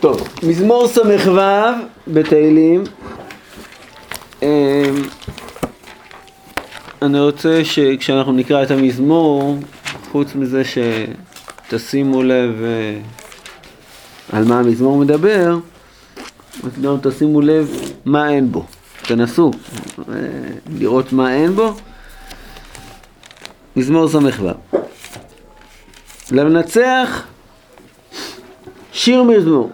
טוב, מזמור ס"ו בתהילים. אמ, אני רוצה שכשאנחנו נקרא את המזמור, חוץ מזה שתשימו לב אה, על מה המזמור מדבר, אז גם תשימו לב מה אין בו. תנסו אה, לראות מה אין בו. מזמור ס"ו. למנצח שיר מזמור.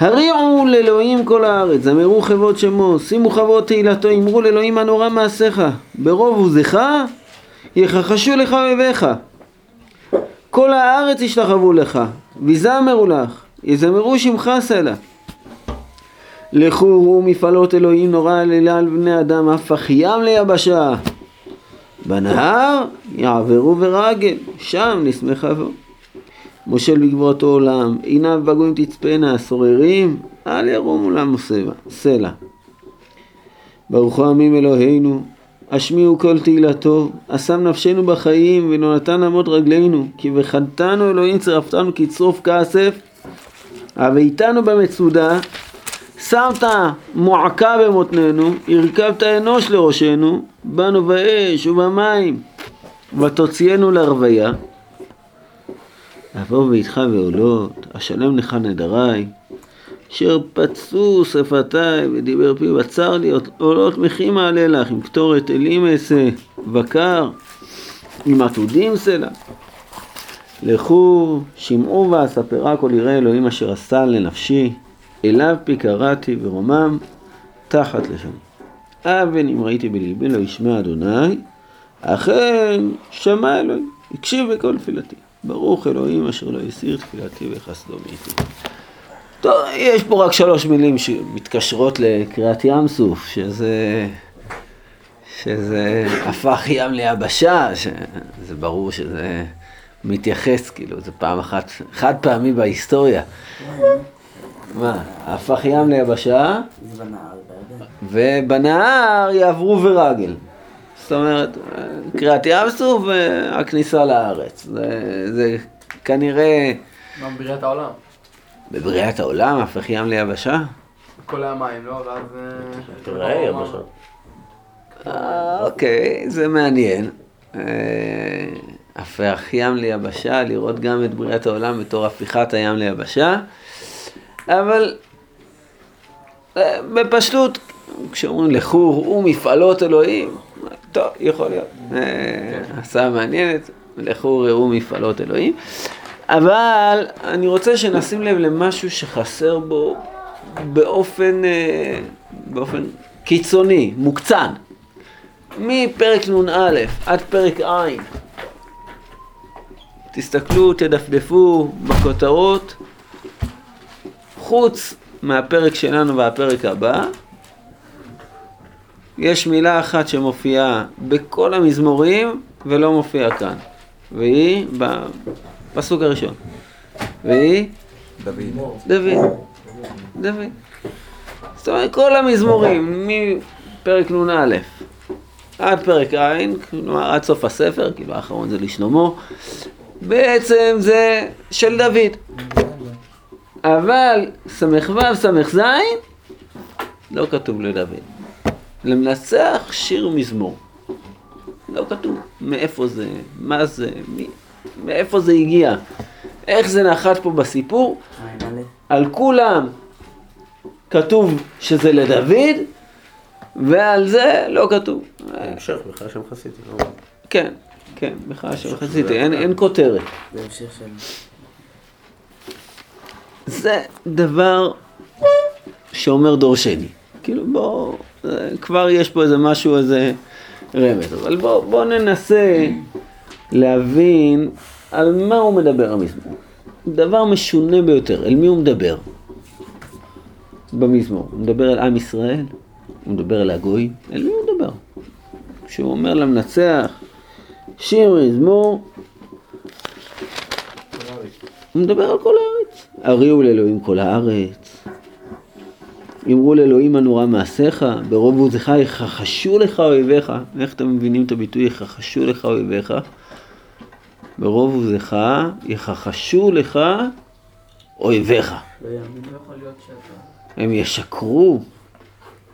הריעו לאלוהים כל הארץ, זמרו חבות שמו, שימו חבות תהילתו, אמרו לאלוהים הנורא מעשיך, ברוב עוזך יכחשו לך אויביך. כל הארץ ישתחוו לך, ויזמרו לך, יזמרו שמך סלע. לכו ראו מפעלות אלוהים נורא אלילה על בני אדם, הפך ים ליבשה. בנהר יעברו ורגל, שם נשמחה. מושל בגבורתו עולם, עיניו בגויים תצפנה, הסוררים, אל ירומו למו סלע. ברוך עמים אלוהינו, השמיעו כל תהילתו, אשם נפשנו בחיים, ולא נתן עמוד רגלינו, כי וחדתנו אלוהים צרפתנו כצרוף כסף, הביתנו במצודה, שמת מועקה במותנינו, הרכבת אנוש לראשנו, באנו באש ובמים, ותוציאנו לרוויה. אבוא ביתך ועולות, אשלם לך נדרי, אשר פצו שפתיי ודיבר פי בצר לי, עולות מחי מעלה לך, עם קטורת אלים אעשה, בקר, עם עתודים סלע. לכו, שמעו ואספרה כל יראה אלוהים אשר עשה לנפשי, אליו פי קראתי ורומם תחת לשם. אבן אם ראיתי בלבי לא ישמע אדוני, אכן שמע אלוהים, הקשיב בכל תפילתי. ברוך אלוהים אשר לא הסיר תפילתי וחסדו מאיתי. טוב, יש פה רק שלוש מילים שמתקשרות לקריאת ים סוף, שזה, שזה הפך ים ליבשה, שזה ברור שזה מתייחס, כאילו, זה פעם אחת, חד פעמי בהיסטוריה. מה, הפך ים ליבשה, ובנהר יעברו ורגל. זאת אומרת, קריאת ים סוף והכניסה לארץ. זה, זה כנראה... מה בבריאת העולם? בבריאת העולם הפך ים ליבשה? כל המים, לא? ואז... תראה יבשה. אה, אוקיי, זה מעניין. אה, הפך ים ליבשה, לראות גם את בריאת העולם בתור הפיכת הים ליבשה. אבל אה, בפשטות, כשאומרים לכו ראו מפעלות אלוהים, טוב, יכול להיות. הסעה מעניינת, לכו ראו מפעלות אלוהים. אבל אני רוצה שנשים לב למשהו שחסר בו באופן, אה, באופן קיצוני, מוקצן. מפרק נ"א עד פרק ע', תסתכלו, תדפדפו בכותרות, חוץ מהפרק שלנו והפרק הבא, יש מילה אחת שמופיעה בכל המזמורים ולא מופיעה כאן, והיא בפסוק הראשון. והיא? דוד. דוד. דוד. זאת אומרת, כל המזמורים, מפרק נ"א עד פרק ע', כלומר עד סוף הספר, כאילו האחרון זה לשלמה, בעצם זה של דוד. אבל ס"ו, ס"ז, לא כתוב לדוד. למנצח שיר מזמור. לא כתוב מאיפה זה, מה זה, מי, מאיפה זה הגיע, איך זה נחת פה בסיפור. על כולם כתוב שזה לדוד, ועל זה לא כתוב. המשך, בכלל שם חסידי. כן, כן, בכלל שם חסידי, אין, אין כותרת. בהמשך. זה דבר שאומר דורשני. כאילו בוא, כבר יש פה איזה משהו, איזה רמז. אבל בוא, בוא ננסה להבין על מה הוא מדבר המזמור. דבר משונה ביותר, אל מי הוא מדבר במזמור? הוא מדבר אל עם ישראל? הוא מדבר אל הגויים? אל מי הוא מדבר? כשהוא אומר למנצח, שיר מזמור, הוא מדבר על כל הארץ. הריעו לאלוהים כל הארץ. אמרו לאלוהים הנורא מעשיך, ברוב עוזך יכחשו לך אויביך. איך אתם מבינים את הביטוי יכחשו לך אויביך? ברוב עוזך יכחשו לך אויביך. הם ישקרו.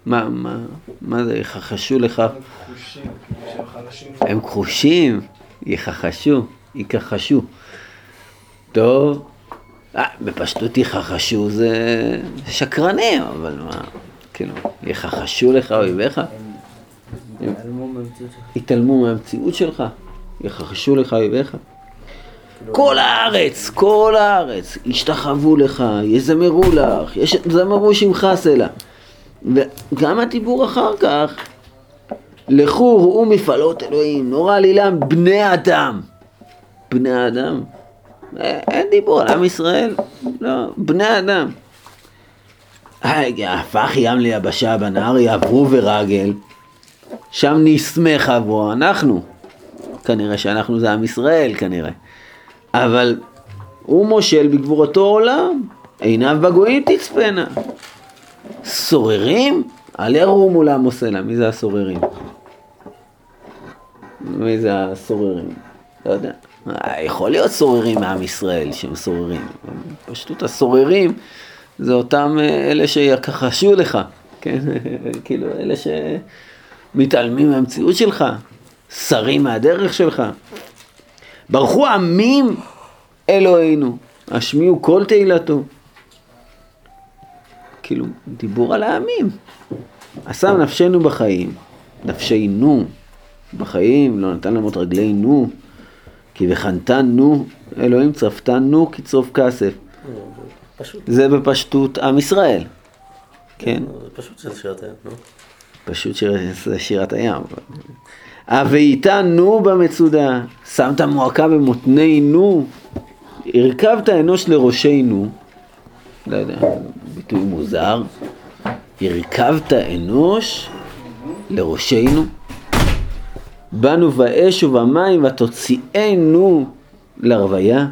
מה, מה, מה זה, יכחשו לך? הם כחושים, יכחשו, יכחשו. טוב, בפשטות יכחשו זה שקרנים, אבל מה, כאילו, יכחשו לך אויביך? יתעלמו מהמציאות שלך, יכחשו לך אויביך. כל הארץ, כל הארץ, ישתחוו לך, יזמרו לך, יזמרו שמך סלע. וגם הדיבור אחר כך, לכו ראו מפעלות אלוהים, נורא עלילם בני אדם. בני אדם. אין דיבור על עם ישראל, לא, בני אדם. הפך ים ליבשה בנהר יעברו ורגל, שם נסמך עברו, אנחנו. כנראה שאנחנו זה עם ישראל, כנראה. אבל הוא מושל בגבורתו עולם, עיניו בגויים תצפנה. סוררים? אל ירום לעמו סלע. מי זה הסוררים? מי זה הסוררים? לא יודע. יכול להיות סוררים מעם ישראל שהם סוררים. פשטות הסוררים זה אותם אה, אלה שיכחשו לך, כן? כאילו אלה שמתעלמים מהמציאות שלך, שרים מהדרך שלך. ברכו עמים אלוהינו, השמיעו כל תהילתו. כאילו, דיבור על העמים. עשה נפשנו בחיים, נפשנו בחיים, לא נתן למות רגלינו, כי וחנתנו, אלוהים צרפתנו כצרוף כסף. פשוט. זה בפשטות עם ישראל. כן, פשוט שזה שירת הים, נו. פשוט זה שירת הים. הוויתנו במצודה, שמת מועקה במותנינו, הרכבת אנוש לראשנו, לא יודע, ביטוי מוזר, הרכבת אנוש לראשנו, באנו באש ובמים ותוציאנו לרוויה,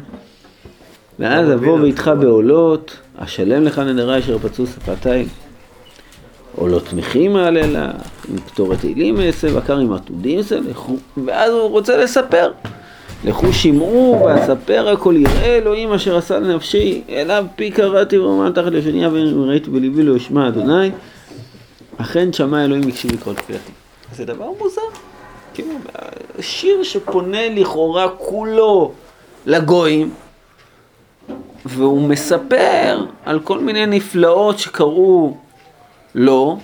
ואז אבוא ואיתך בעולות, אשלם לך נדרי אשר פצעו שפתיים. עולות תמיכים מעלה לך, עם קטורת תהילים אעשה, בקר עם עתודים אעשה, ואז הוא רוצה לספר. לכו שמעו ואספר הכל יראה אלוהים אשר עשה לנפשי, אליו פי קראתי ואומר תחת לשוניה וראיתי בליבי לא ישמע אדוני, אכן שמע אלוהים הקשיב לכל תפילתי. זה דבר מוזר. כאילו, שיר שפונה לכאורה כולו לגויים, והוא מספר על כל מיני נפלאות שקרו לו,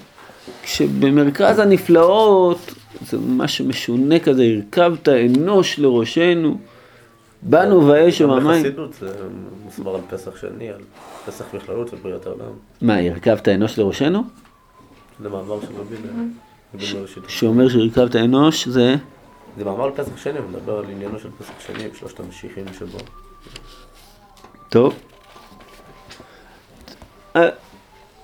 כשבמרכז הנפלאות זה משהו משונה כזה, הרכבת אנוש לראשנו, באנו באש גם ובמים. בחסידות זה מוסבר על פסח שני, על פסח בכללות ובריאת העולם. מה, הרכבת אנוש לראשנו? זה מאמר של רבי. שאומר שהרכבת אנוש זה... זה מאמר על פסח שני, הוא מדבר על עניינו של פסח שני, בשלושת המשיחים שבו. טוב. אה,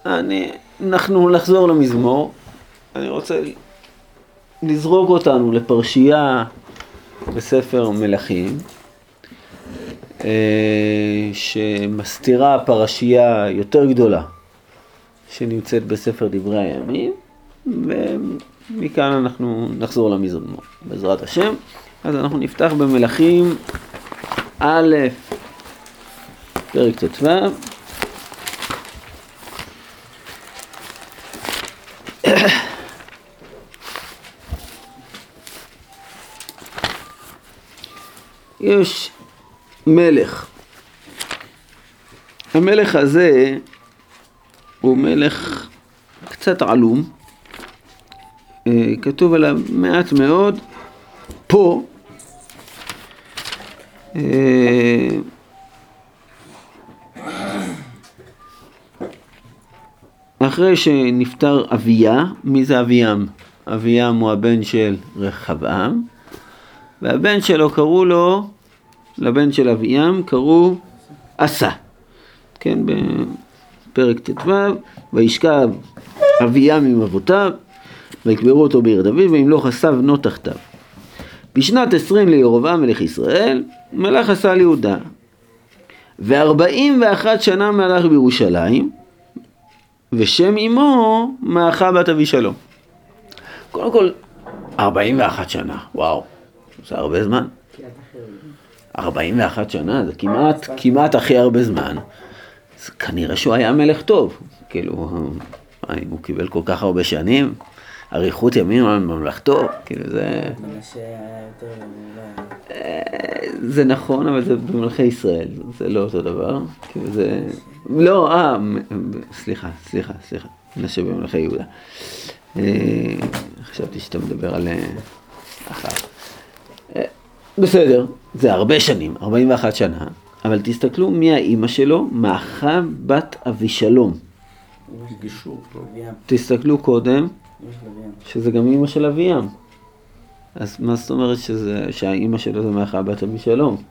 אני, אנחנו נחזור למזמור. אני רוצה לזרוק אותנו לפרשייה בספר מלכים, אה, שמסתירה פרשייה יותר גדולה שנמצאת בספר דברי הימים, ומכאן אנחנו נחזור למזמור, בעזרת השם. אז אנחנו נפתח במלכים א', פרק ט"ו. יש מלך. המלך הזה הוא מלך קצת עלום. אה, כתוב עליו מעט מאוד. פה אה, אחרי שנפטר אביה, מי זה אביהם? אביהם הוא הבן של רחבעם, והבן שלו קראו לו, לבן של אביהם קראו עשה. כן, בפרק ט"ו, וישכב אביהם עם אבותיו, ויקברו אותו בעיר דוד, וימלוך עשה בנו תחתיו. בשנת עשרים לירבעם מלך ישראל, מלך עשה על יהודה. וארבעים ואחת שנה מלך בירושלים, ושם אמו מעכה בת אבישלום. קודם כל, 41 שנה, וואו, זה הרבה זמן. 41 שנה, זה כמעט, כמעט הכי הרבה זמן כנראה שהוא היה מלך טוב. כאילו, אם הוא קיבל כל כך הרבה שנים, אריכות ימים על ממלכתו, כאילו זה... יותר... אולי- זה נכון, אבל זה במלכי ישראל, זה לא אותו דבר. כאילו זה... לא, אה, סליחה, סליחה, סליחה. מנשה במלכי יהודה. אה, חשבתי שאתה מדבר על... אה, אחר. אה, בסדר, זה הרבה שנים, 41 שנה, אבל תסתכלו מי האימא שלו, מאחה בת אבישלום. גישור, לא? תסתכלו קודם. שזה גם אימא של אביעם. אז מה זאת אומרת שזה, שהאימא שלו זה מאחה בת אבישלום?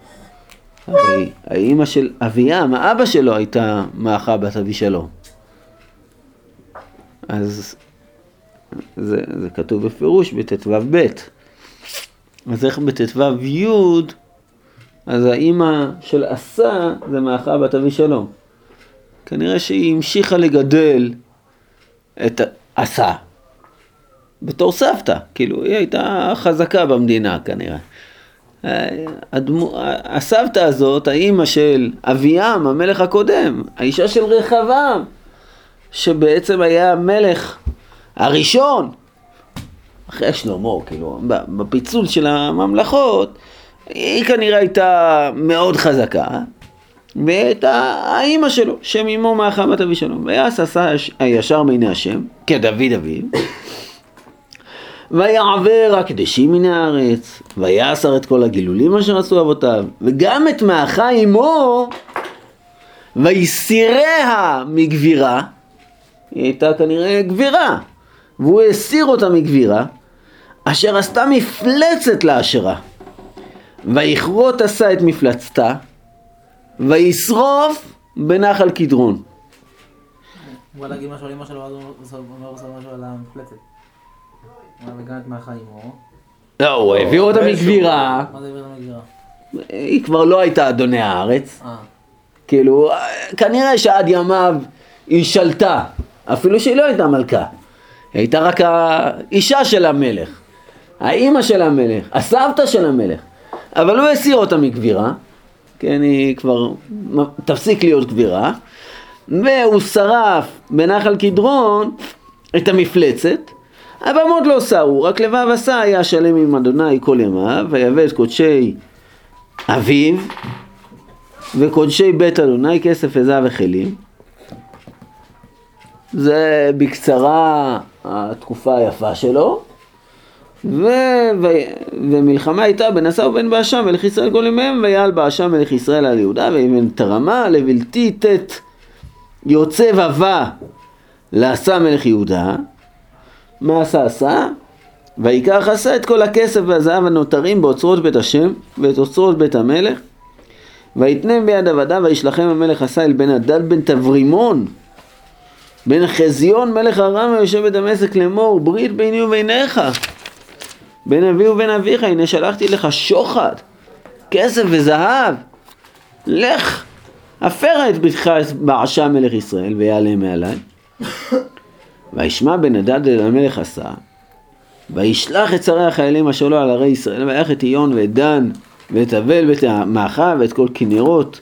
הרי האימא של אביעם, האבא שלו הייתה מאחה בת אבישלום. אז זה, זה כתוב בפירוש בט"ו ב'. אז איך בט"ו י', אז האימא של עשה זה מאחה בת אבישלום. כנראה שהיא המשיכה לגדל את עשה. בתור סבתא, כאילו היא הייתה חזקה במדינה כנראה. אה, הדמו, הסבתא הזאת, האימא של אביעם, המלך הקודם, האישה של רחבעם, שבעצם היה המלך הראשון, אחרי שלמה, כאילו, בפיצול של הממלכות, היא כנראה הייתה מאוד חזקה, והייתה האימא שלו, שם אמו מאחה בת אבישלום. ויעש עשה הישר בעיני השם, כדוד אביו, ויעבר הקדשים מן הארץ, ויעשר את כל הגילולים אשר עשו אבותיו, וגם את מאחה אמו, ויסיריה מגבירה, היא הייתה כנראה גבירה, והוא הסיר אותה מגבירה, אשר עשתה מפלצת לאשרה. ויכרות עשה את מפלצתה, וישרוף בנחל קדרון. הוא בא להגיד משהו על אמא שלו, אז הוא אומר משהו על המפלצת. וגם את אמו. לא, הוא העביר אותה מגבירה, מה זה עבר למגירה? היא כבר לא הייתה אדוני הארץ, אה, כאילו, כנראה שעד ימיו היא שלטה, אפילו שהיא לא הייתה מלכה. היא הייתה רק האישה של המלך, האימא של המלך, הסבתא של המלך. אבל הוא הסיר אותה מגבירה, כן, היא כבר תפסיק להיות גבירה, והוא שרף בנחל קדרון את המפלצת. הבמות לא שרו, רק לבב עשה היה שלם עם אדוני כל ימיו, ויבא את קודשי אביו וקודשי בית אדוני כסף וזהב וכלים. זה בקצרה התקופה היפה שלו. ו... ו... ומלחמה הייתה בין עשה ובין באשם מלך ישראל כל ימיהם ויעל באשם מלך ישראל על יהודה ויבן תרמה לבלתי ט' יוצא ובא לעשה מלך יהודה מה עשה עשה? ויקח עשה את כל הכסף והזהב הנותרים באוצרות בית השם ואת אוצרות בית המלך ויתנם ביד עבדיו וישלחם המלך עשה אל בן הדד בן תברימון בן חזיון מלך ארם היושב בדמשק לאמור ברית ביני וביניך בין אבי ובין אביך הנה שלחתי לך שוחד כסף וזהב לך הפרה את ביתך בעשה מלך ישראל ויעלה מעלי וישמע בן הדד אל המלך עשה וישלח את שרי החיילים אשר לו על ערי ישראל וילך את עיון ואת דן ואת אבל ואת המאחה ואת כל כנרות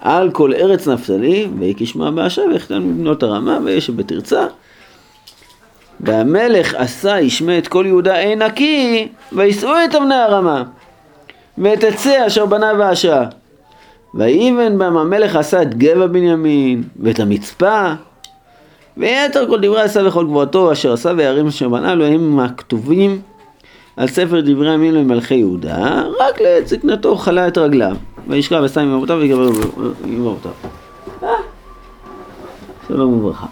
על כל ארץ נפתלי ויקיש מה באשה ויחתן מבנות הרמה וישב בתרצה. והמלך עשה ישמע את כל יהודה אין נקי ויישאו את אבני הרמה ואת עצי אשר בנה באשה ויבן בם המלך עשה את גבע בנימין ואת המצפה ויתר כל דברי עשה וכל גבוהתו אשר עשה ויערים אשר בנה לו הם הכתובים על ספר דברי הימים למלכי יהודה רק לעת זקנתו חלה את רגליו. וישכב ושם עם אבותיו ויגבר עם אבותיו אה, שלום וברכה.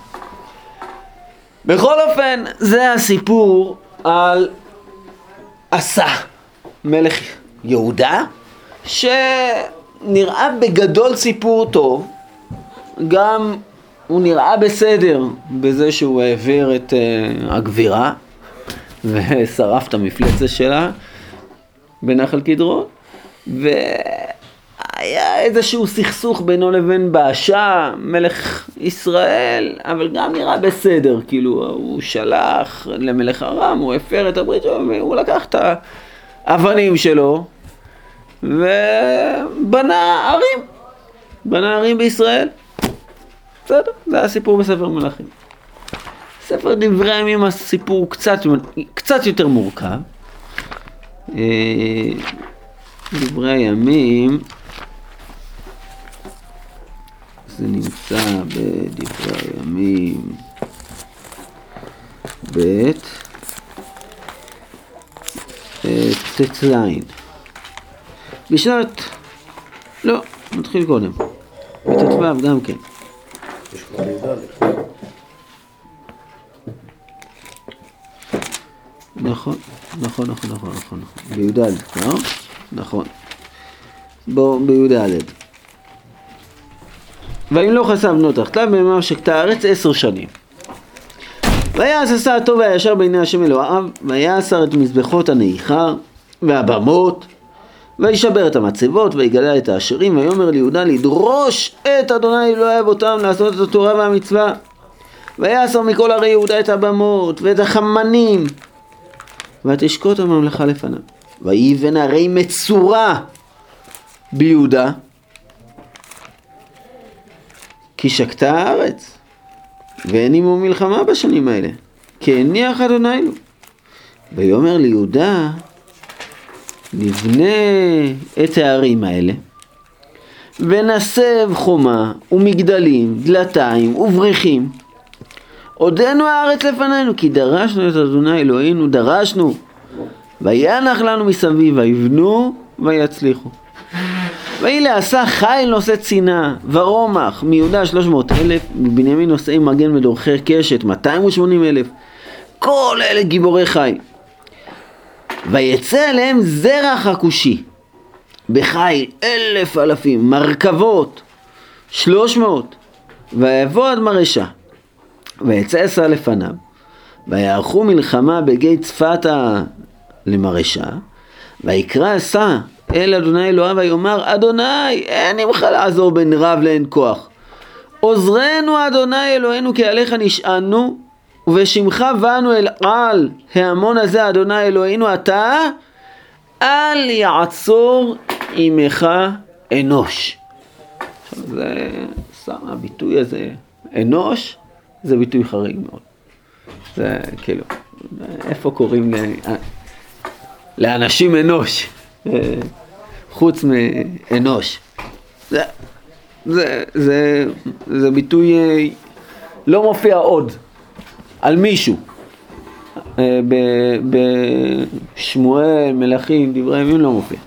בכל אופן זה הסיפור על עשה מלך יהודה שנראה בגדול סיפור טוב גם הוא נראה בסדר בזה שהוא העביר את uh, הגבירה ושרף את המפלצת שלה בנחל קדרון והיה איזשהו סכסוך בינו לבין באשה, מלך ישראל, אבל גם נראה בסדר, כאילו הוא שלח למלך ארם, הוא הפר את הברית שלו והוא לקח את האבנים שלו ובנה ערים, בנה ערים בישראל. בסדר, זה הסיפור בספר מלכים. ספר דברי הימים הסיפור קצת, קצת יותר מורכב. אה, דברי הימים, זה נמצא בדברי הימים ב' אה, ט"ז בשנת, לא, נתחיל קודם, בט"ו גם כן. י"ד. נכון, נכון, נכון, נכון, נכון, בי"ד, לא? נכון. בואו, בי"ד. וימלוך עשיו בנות תחתיו בימיו שקטה הארץ עשר שנים. ויעש עשה הטוב והישר בעיני השם אלוהיו, ויעשר את מזבחות הנעיכה והבמות, וישבר את המצבות, ויגלה את העשירים, ויאמר ליהודה לדרוש את אדוני אלוהי אבותם לעשות את התורה והמצווה. ויעשר מכל ערי יהודה את הבמות, ואת החמנים, ותשקוט הממלכה לפניו. ויבן הרי מצורע ביהודה, כי שקטה הארץ, עמו מלחמה בשנים האלה, כי הניח אדוני לו. ויאמר ליהודה, נבנה את הערים האלה, ונסב חומה ומגדלים, דלתיים ובריחים. עודנו הארץ לפנינו, כי דרשנו את אדוני אלוהינו, דרשנו. וינח לנו מסביב, ויבנו ויצליחו. ויהי לעשה חיל נושא צינה, ורומח, מיהודה שלוש מאות אלף, מבנימין נושאי מגן ודורכי קשת, מאתיים ושמונים אלף. כל אלה גיבורי חיל. ויצא עליהם זרח הכושי, בחיל אלף אלפים, מרכבות, שלוש מאות, ויבוא עד מרשה, ויצא עשה לפניו, ויערכו מלחמה בגיא צפתה למרשה, ויקרא עשה אל אדוני אלוהיו ויאמר אדוני אין עמך לעזור בין רב לאין כוח. עוזרנו אדוני אלוהינו כי עליך נשענו ובשמך באנו אל על ההמון הזה אדוני אלוהינו אתה אל יעצור עמך אנוש. זה, סתם הביטוי הזה, אנוש, זה ביטוי חריג מאוד. זה כאילו, איפה קוראים ל... לאנשים אנוש, אה, חוץ מאנוש. זה, זה, זה, זה ביטוי אה, לא מופיע עוד על מישהו. אה, בשמואל, מלכים, דברי ימים לא מופיע.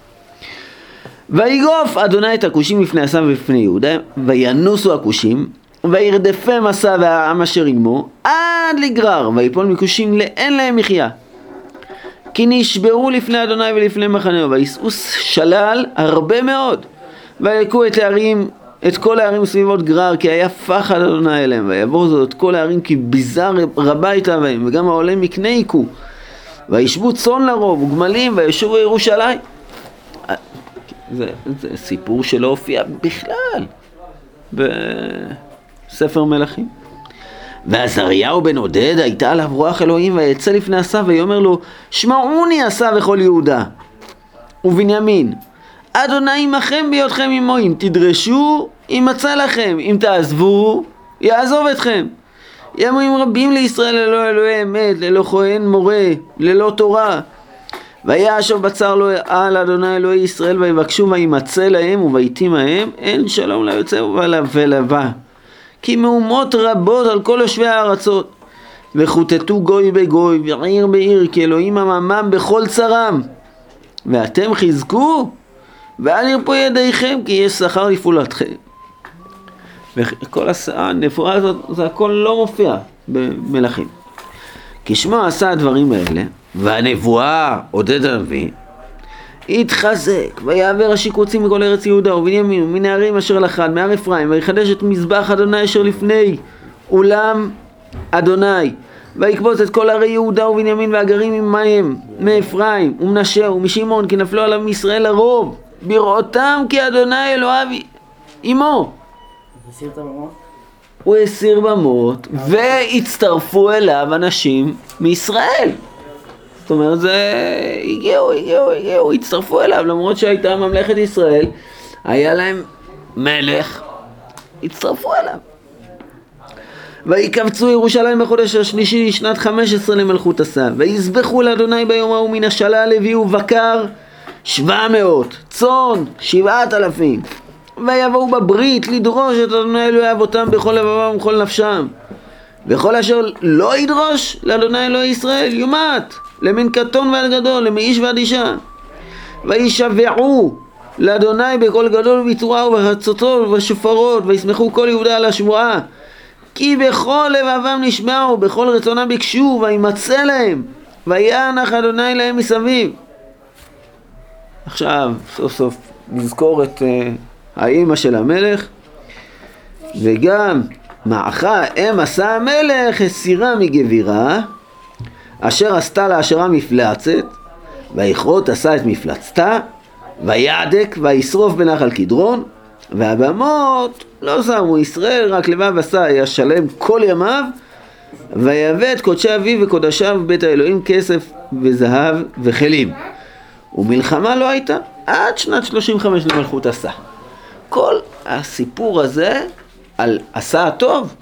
ויגוף אדוני את הכושים לפני עשיו ולפני יהודה, וינוסו הכושים, וירדפם עשה והעם אשר עמו, עד לגרר, ויפול מכושים לאין להם מחיה. כי נשברו לפני אדוני ולפני מחנהו, ויסעו שלל הרבה מאוד. ויכו את הערים, את כל הערים סביבות גרר, כי היה פחד אדוני אליהם, ויבואו זאת את כל הערים, כי ביזה רבה הייתה בהם, וגם העולה מקנה היכו. וישבו צאן לרוב, וגמלים, וישובו ירושלים. זה, זה סיפור שלא הופיע בכלל בספר מלכים. ועזריהו בן עודד הייתה עליו רוח אלוהים ויצא לפני עשיו ויאמר לו שמעוני עשיו וכל יהודה ובנימין אדוני עמכם בהיותכם עמו אם תדרשו ימצא לכם אם תעזבו יעזוב אתכם ימים רבים לישראל ללא אלוהי אמת ללא כהן מורה ללא תורה וישוב בצר לו על אדוני אלוהי ישראל ויבקשו וימצא להם וביתי מהם אין שלום ליוצא ולבא כי מהומות רבות על כל יושבי הארצות. וכותתו גוי בגוי ועיר בעיר כי אלוהים עממם בכל צרם. ואתם חזקו ואל ירפו ידיכם כי יש שכר לפעולתכם. וכל הנבואה הזאת, זה הכל לא מופיע במלכים. כשמו עשה הדברים האלה, והנבואה עודד הנביא, יתחזק, ויעבר השיקוצים מכל ארץ יהודה ובנימין ומן הערים אשר לחד, מהר אפרים, ויחדש את מזבח אדוני אשר לפני אולם אדוני, ויקבוץ את כל ערי יהודה ובנימין והגרים עמהם, מאפרים ומנשה ומשמעון, כי נפלו עליו מישראל הרוב, בראותם כי אדוני אלוהיו עמו. הוא הסיר במות, והצטרפו אליו אנשים מישראל. זאת אומרת, זה... הגיעו, הגיעו, הגיעו, הצטרפו אליו, למרות שהייתה ממלכת ישראל, היה להם מלך, הצטרפו אליו. ויקבצו ירושלים בחודש השלישי שנת חמש עשרה למלכות עשה ויזבחו לאדוני ביום ההוא מן השלל הביאו בקר שבע מאות צאן שבעת אלפים. ויבואו בברית לדרוש את אדוני אלוהי אבותם בכל לבבם ובכל נפשם. וכל אשר לא ידרוש לאדוני אלוהי ישראל יומת למין קטון ועד גדול למאיש ועד אישה. וישבעו לאדוני בקול גדול ובצורה ובחצוצות ובשופרות וישמחו כל יהודה על השבועה כי בכל לבבם נשמעו בכל רצונם ביקשו וימצא להם וינח אדוני להם מסביב עכשיו סוף סוף נזכור את uh, האימא של המלך וגם מעכה אם עשה המלך הסירה מגבירה אשר עשתה לאשרה מפלצת ויכרות עשה את מפלצתה ויעדק וישרוף בנחל קדרון והבמות לא שמו ישראל רק לבב עשה היה שלם כל ימיו ויבא את קודשי אביו וקודשיו בית האלוהים כסף וזהב וכלים ומלחמה לא הייתה עד שנת 35 למלכות עשה כל הסיפור הזה על עשה הטוב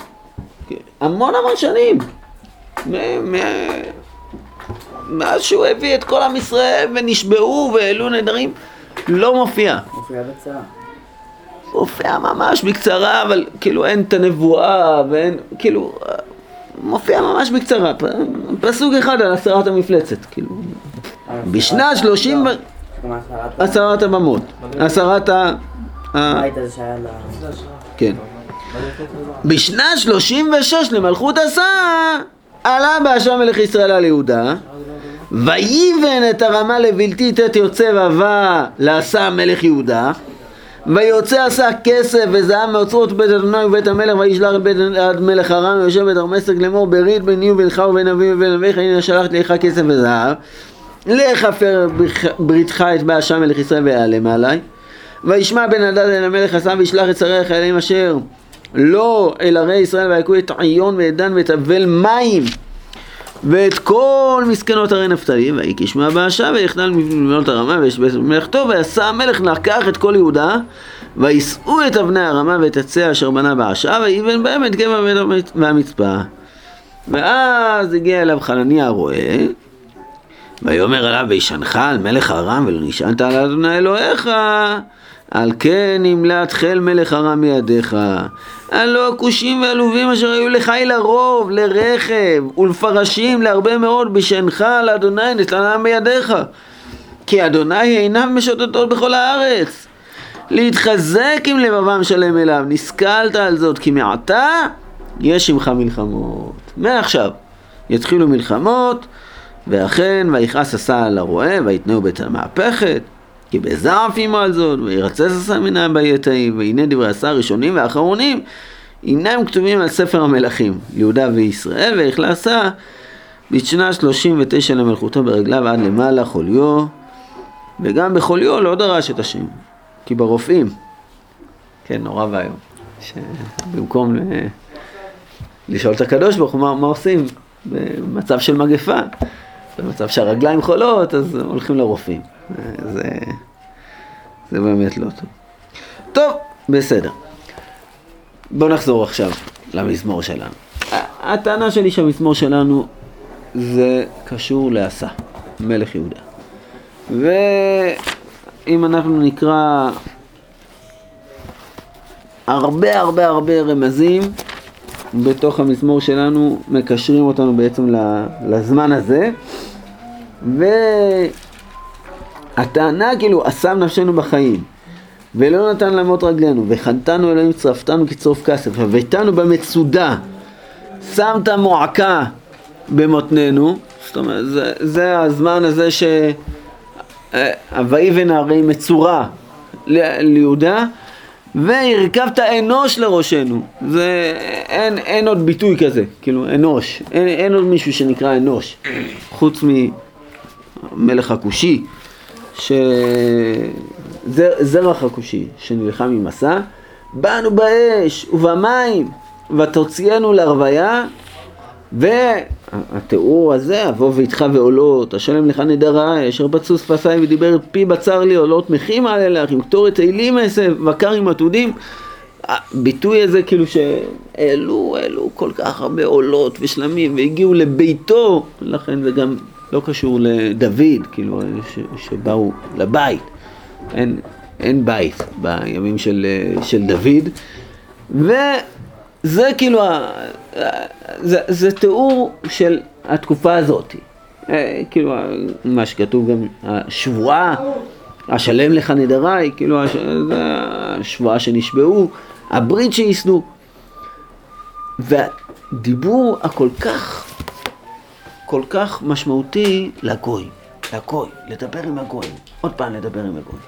המון המון שנים מאז שהוא הביא את כל עם ישראל ונשבעו והעלו נדרים לא מופיע. מופיע בצער. מופיע ממש בקצרה, אבל כאילו אין את הנבואה ואין, כאילו, מופיע ממש בקצרה, פסוק אחד על הסרת המפלצת, כאילו. בשנת שלושים... הסרת הבמות. הסרת ה... כן. בשנת שלושים ושש למלכות עשה עלה באשם מלך ישראל על יהודה ויבן את הרמה לבלתי תת יוצא ובא לעשה מלך יהודה ויוצא עשה כסף וזהב מאוצרות בית אדוני ובית המלך וישלח בית מלך ארם ויושב בית הרמסק לאמור ברית ביני ובינך ובין אבי ובין אביך הנה שלחתי לך כסף וזהב לך הפר בריתך את באשם מלך ישראל ויעלם עלי וישמע בן הדד אל המלך עשה וישלח את שרי החיילים אשר לא אל ערי ישראל ויכו את עיון ואת דן ואת אבל מים ואת כל מסכנות הרי נפתלי, ויקיש מהבאשה ויחדל מבנות הרמה ויש בית מלאכתו, ויעשה המלך לקח את כל יהודה, ויישאו את אבני הרמה ואת עצי אשר בנה באשה, ויבן בהם את גבע והמצפה. ואז הגיע אליו חנניה הרועה, ויאמר עליו וישנך על מלך ארם ולא נשענת על אדוני אלוהיך על כן נמלט חיל מלך ארם מידיך. הלא הכושים והלווים אשר היו לחיל הרוב, לרכב ולפרשים להרבה מאוד בשנך על אדוני נתנם בידיך. כי אדוני עיניו משוטטות בכל הארץ. להתחזק עם לבבם שלם אליו, נסכלת על זאת כי מעתה יש עמך מלחמות. מעכשיו יתחילו מלחמות, ואכן ויכעס עשה על הרועה ויתנאו בית המהפכת. כי בזעף עמו על זאת, וירצס עשה בעת ההיא, והנה דברי עשה הראשונים והאחרונים, אינם כתובים על ספר המלכים, יהודה וישראל, ויכלה עשה בשנה 39 למלכותו ברגליו עד למעלה חוליו, וגם בחוליו לא דרש את השם, כי ברופאים, כן, נורא ואיום, שבמקום. לשאול את הקדוש ברוך הוא מה, מה עושים במצב של מגפה, במצב שהרגליים חולות, אז הולכים לרופאים. זה, זה באמת לא טוב. טוב, בסדר. בואו נחזור עכשיו למזמור שלנו. הטענה שלי שהמזמור שלנו זה קשור לעשה, מלך יהודה. ואם אנחנו נקרא הרבה הרבה הרבה רמזים בתוך המזמור שלנו, מקשרים אותנו בעצם לזמן הזה. ו... הטענה כאילו, אסם נפשנו בחיים, ולא נתן למות רגלינו, וחנתנו אלוהים צרפתנו כצרוף כסף, הביתנו במצודה, שמת מועקה במותנינו, זאת אומרת, זה, זה הזמן הזה ש... ויבן הרי מצורה ליהודה, והרכבת אנוש לראשנו. זה, אין, אין עוד ביטוי כזה, כאילו אנוש. אין, אין עוד מישהו שנקרא אנוש, חוץ ממלך הכושי. שזרח הכושי שנלחם עם מסע, באנו באש ובמים ותוציאנו לרוויה והתיאור הזה, אבוא ואיתך ועולות, אשלם לך נדרי, אשר בצו שפתי ודיבר פי בצר לי עולות מחימה על אלך, עם קטורת עילים אעשה, וקר עם עתודים, הביטוי הזה כאילו שהעלו, העלו כל כך הרבה עולות ושלמים והגיעו לביתו, לכן זה גם לא קשור לדוד, כאילו, ש, שבאו לבית. אין, אין בית בימים של, של דוד. וזה כאילו, זה, זה תיאור של התקופה הזאת. אה, כאילו, מה שכתוב גם, השבועה, השלם לך נדריי, כאילו, הש, השבועה שנשבעו, הברית שייסדו. והדיבור הכל כך, כל כך משמעותי לגוי, לגוי, לדבר עם הגויים, עוד פעם לדבר עם הגויים.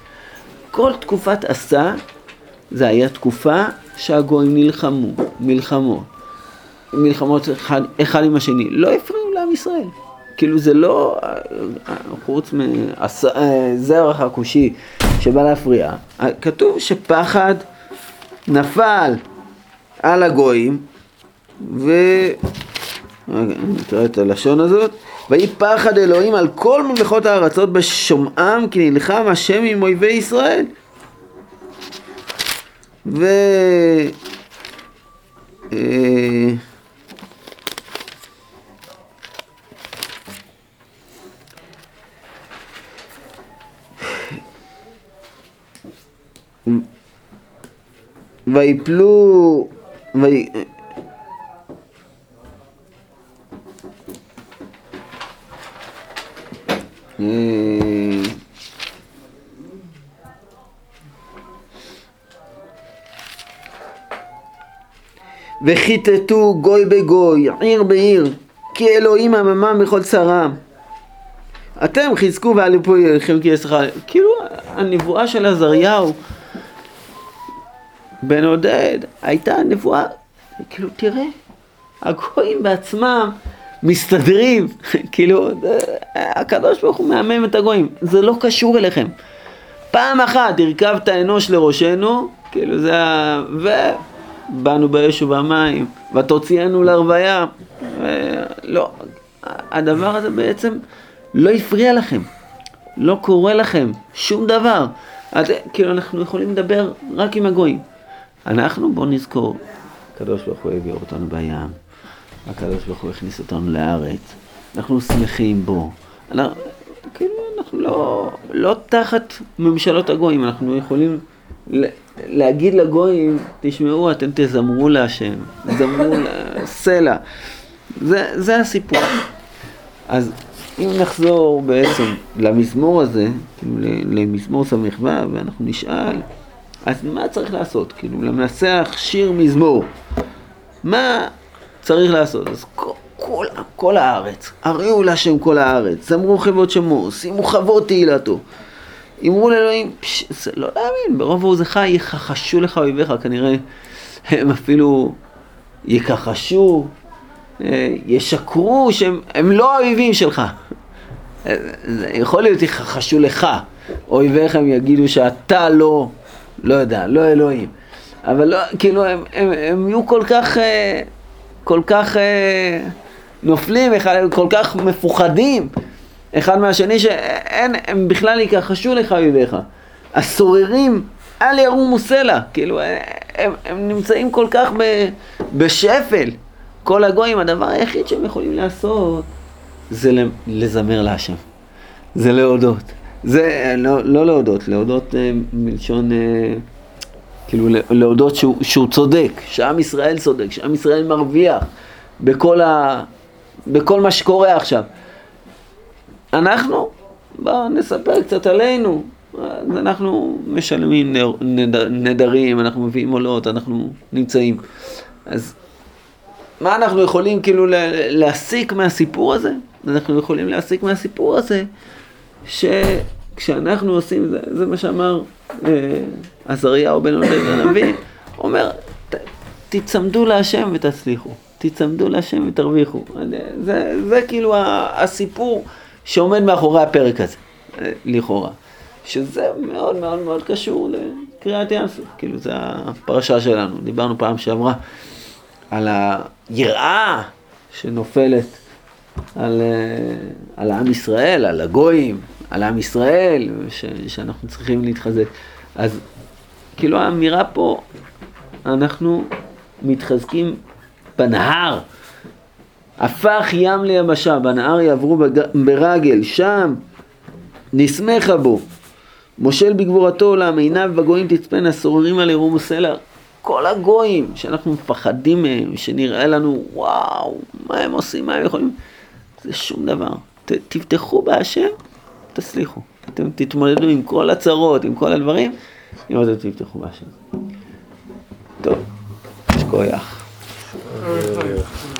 כל תקופת עשה זה היה תקופה שהגויים נלחמו, מלחמות, מלחמות אחד, אחד עם השני, לא הפריעו לעם ישראל. כאילו זה לא, חוץ מזרח הכושי שבא להפריע, כתוב שפחד נפל על הגויים, ו... נקרא את הלשון הזאת. ויהי פחד אלוהים על כל ממלכות הארצות בשומעם כי נלחם השם עם אויבי ישראל. ו... אה, ויפלו, וי... וכיתתו גוי בגוי, עיר בעיר, כי אלוהים עממם בכל צרם. אתם חזקו ועלו פה חלקי יששכר. כאילו הנבואה של עזריהו בן עודד הייתה נבואה, כאילו תראה, הגויים בעצמם מסתדרים, כאילו הקדוש ברוך הוא מהמם את הגויים, זה לא קשור אליכם. פעם אחת הרכבת אנוש לראשנו, כאילו זה ה... ובאנו באש ובמים, ותוציאנו לרוויה. לא, הדבר הזה בעצם לא הפריע לכם, לא קורה לכם שום דבר. אז כאילו אנחנו יכולים לדבר רק עם הגויים. אנחנו, בואו נזכור, הקדוש ברוך הוא העביר אותנו בים, הקדוש ברוך הוא הכניס אותנו לארץ, אנחנו שמחים בו. אנחנו, כאילו, אנחנו לא, לא תחת ממשלות הגויים, אנחנו יכולים להגיד לגויים, תשמעו, אתם תזמרו להשם, תזמרו לסלע. זה, זה הסיפור. אז אם נחזור בעצם למזמור הזה, כאילו למזמור ס"ו, ואנחנו נשאל, אז מה צריך לעשות? כאילו, למנסח שיר מזמור. מה צריך לעשות? אז כל, כל, כל הארץ, הריעו להשם כל הארץ, זמרו חבות שמו, שימו חבות תהילתו. אמרו לאלוהים, פש, זה לא להאמין, ברוב עוזך יכחשו לך אויביך, כנראה הם אפילו יכחשו, אה, ישקרו שהם לא האויבים שלך. אה, יכול להיות יכחשו לך, אויביך הם יגידו שאתה לא לא יודע, לא אלוהים. אבל לא, כאילו, הם, הם, הם יהיו כל כך, אה, כל כך אה, נופלים, כל כך מפוחדים אחד מהשני, שאין, הם בכלל יכחשו לך אויביך. הסוררים, אל ירומו סלע. כאילו, אה, הם, הם נמצאים כל כך ב, בשפל. כל הגויים, הדבר היחיד שהם יכולים לעשות זה לזמר להשם. זה להודות. זה לא, לא להודות, להודות אה, מלשון, אה, כאילו להודות שהוא, שהוא צודק, שעם ישראל צודק, שעם ישראל מרוויח בכל, ה, בכל מה שקורה עכשיו. אנחנו, בואו נספר קצת עלינו, אנחנו משלמים נדר, נדרים, אנחנו מביאים עולות, אנחנו נמצאים. אז מה אנחנו יכולים כאילו להסיק מהסיפור הזה? אנחנו יכולים להסיק מהסיפור הזה ש... כשאנחנו עושים, זה, זה מה שאמר אה, עזריהו בן עודד הנביא, אומר, ת, תצמדו להשם ותצליחו, תצמדו להשם ותרוויחו. זה, זה כאילו הסיפור שעומד מאחורי הפרק הזה, אה, לכאורה. שזה מאוד מאוד מאוד קשור לקריאת ים כאילו זה הפרשה שלנו. דיברנו פעם שעברה על היראה שנופלת על, אה, על עם ישראל, על הגויים, על עם ישראל, ש, שאנחנו צריכים להתחזק. אז כאילו האמירה פה אנחנו מתחזקים בנהר. הפך ים ליבשה, בנהר יעברו בג- ברגל, שם נסמכה בו. מושל בגבורתו עולם, עיניו בגויים תצפנה, סוררים על עירום וסלע. כל הגויים שאנחנו מפחדים מהם, שנראה לנו, וואו, מה הם עושים, מה הם יכולים, זה שום דבר. ת, תבטחו בהשם, תצליחו. אתם תתמודדו עם כל הצרות, עם כל הדברים, אם אתם תפתחו בהשם. טוב, יש כוח.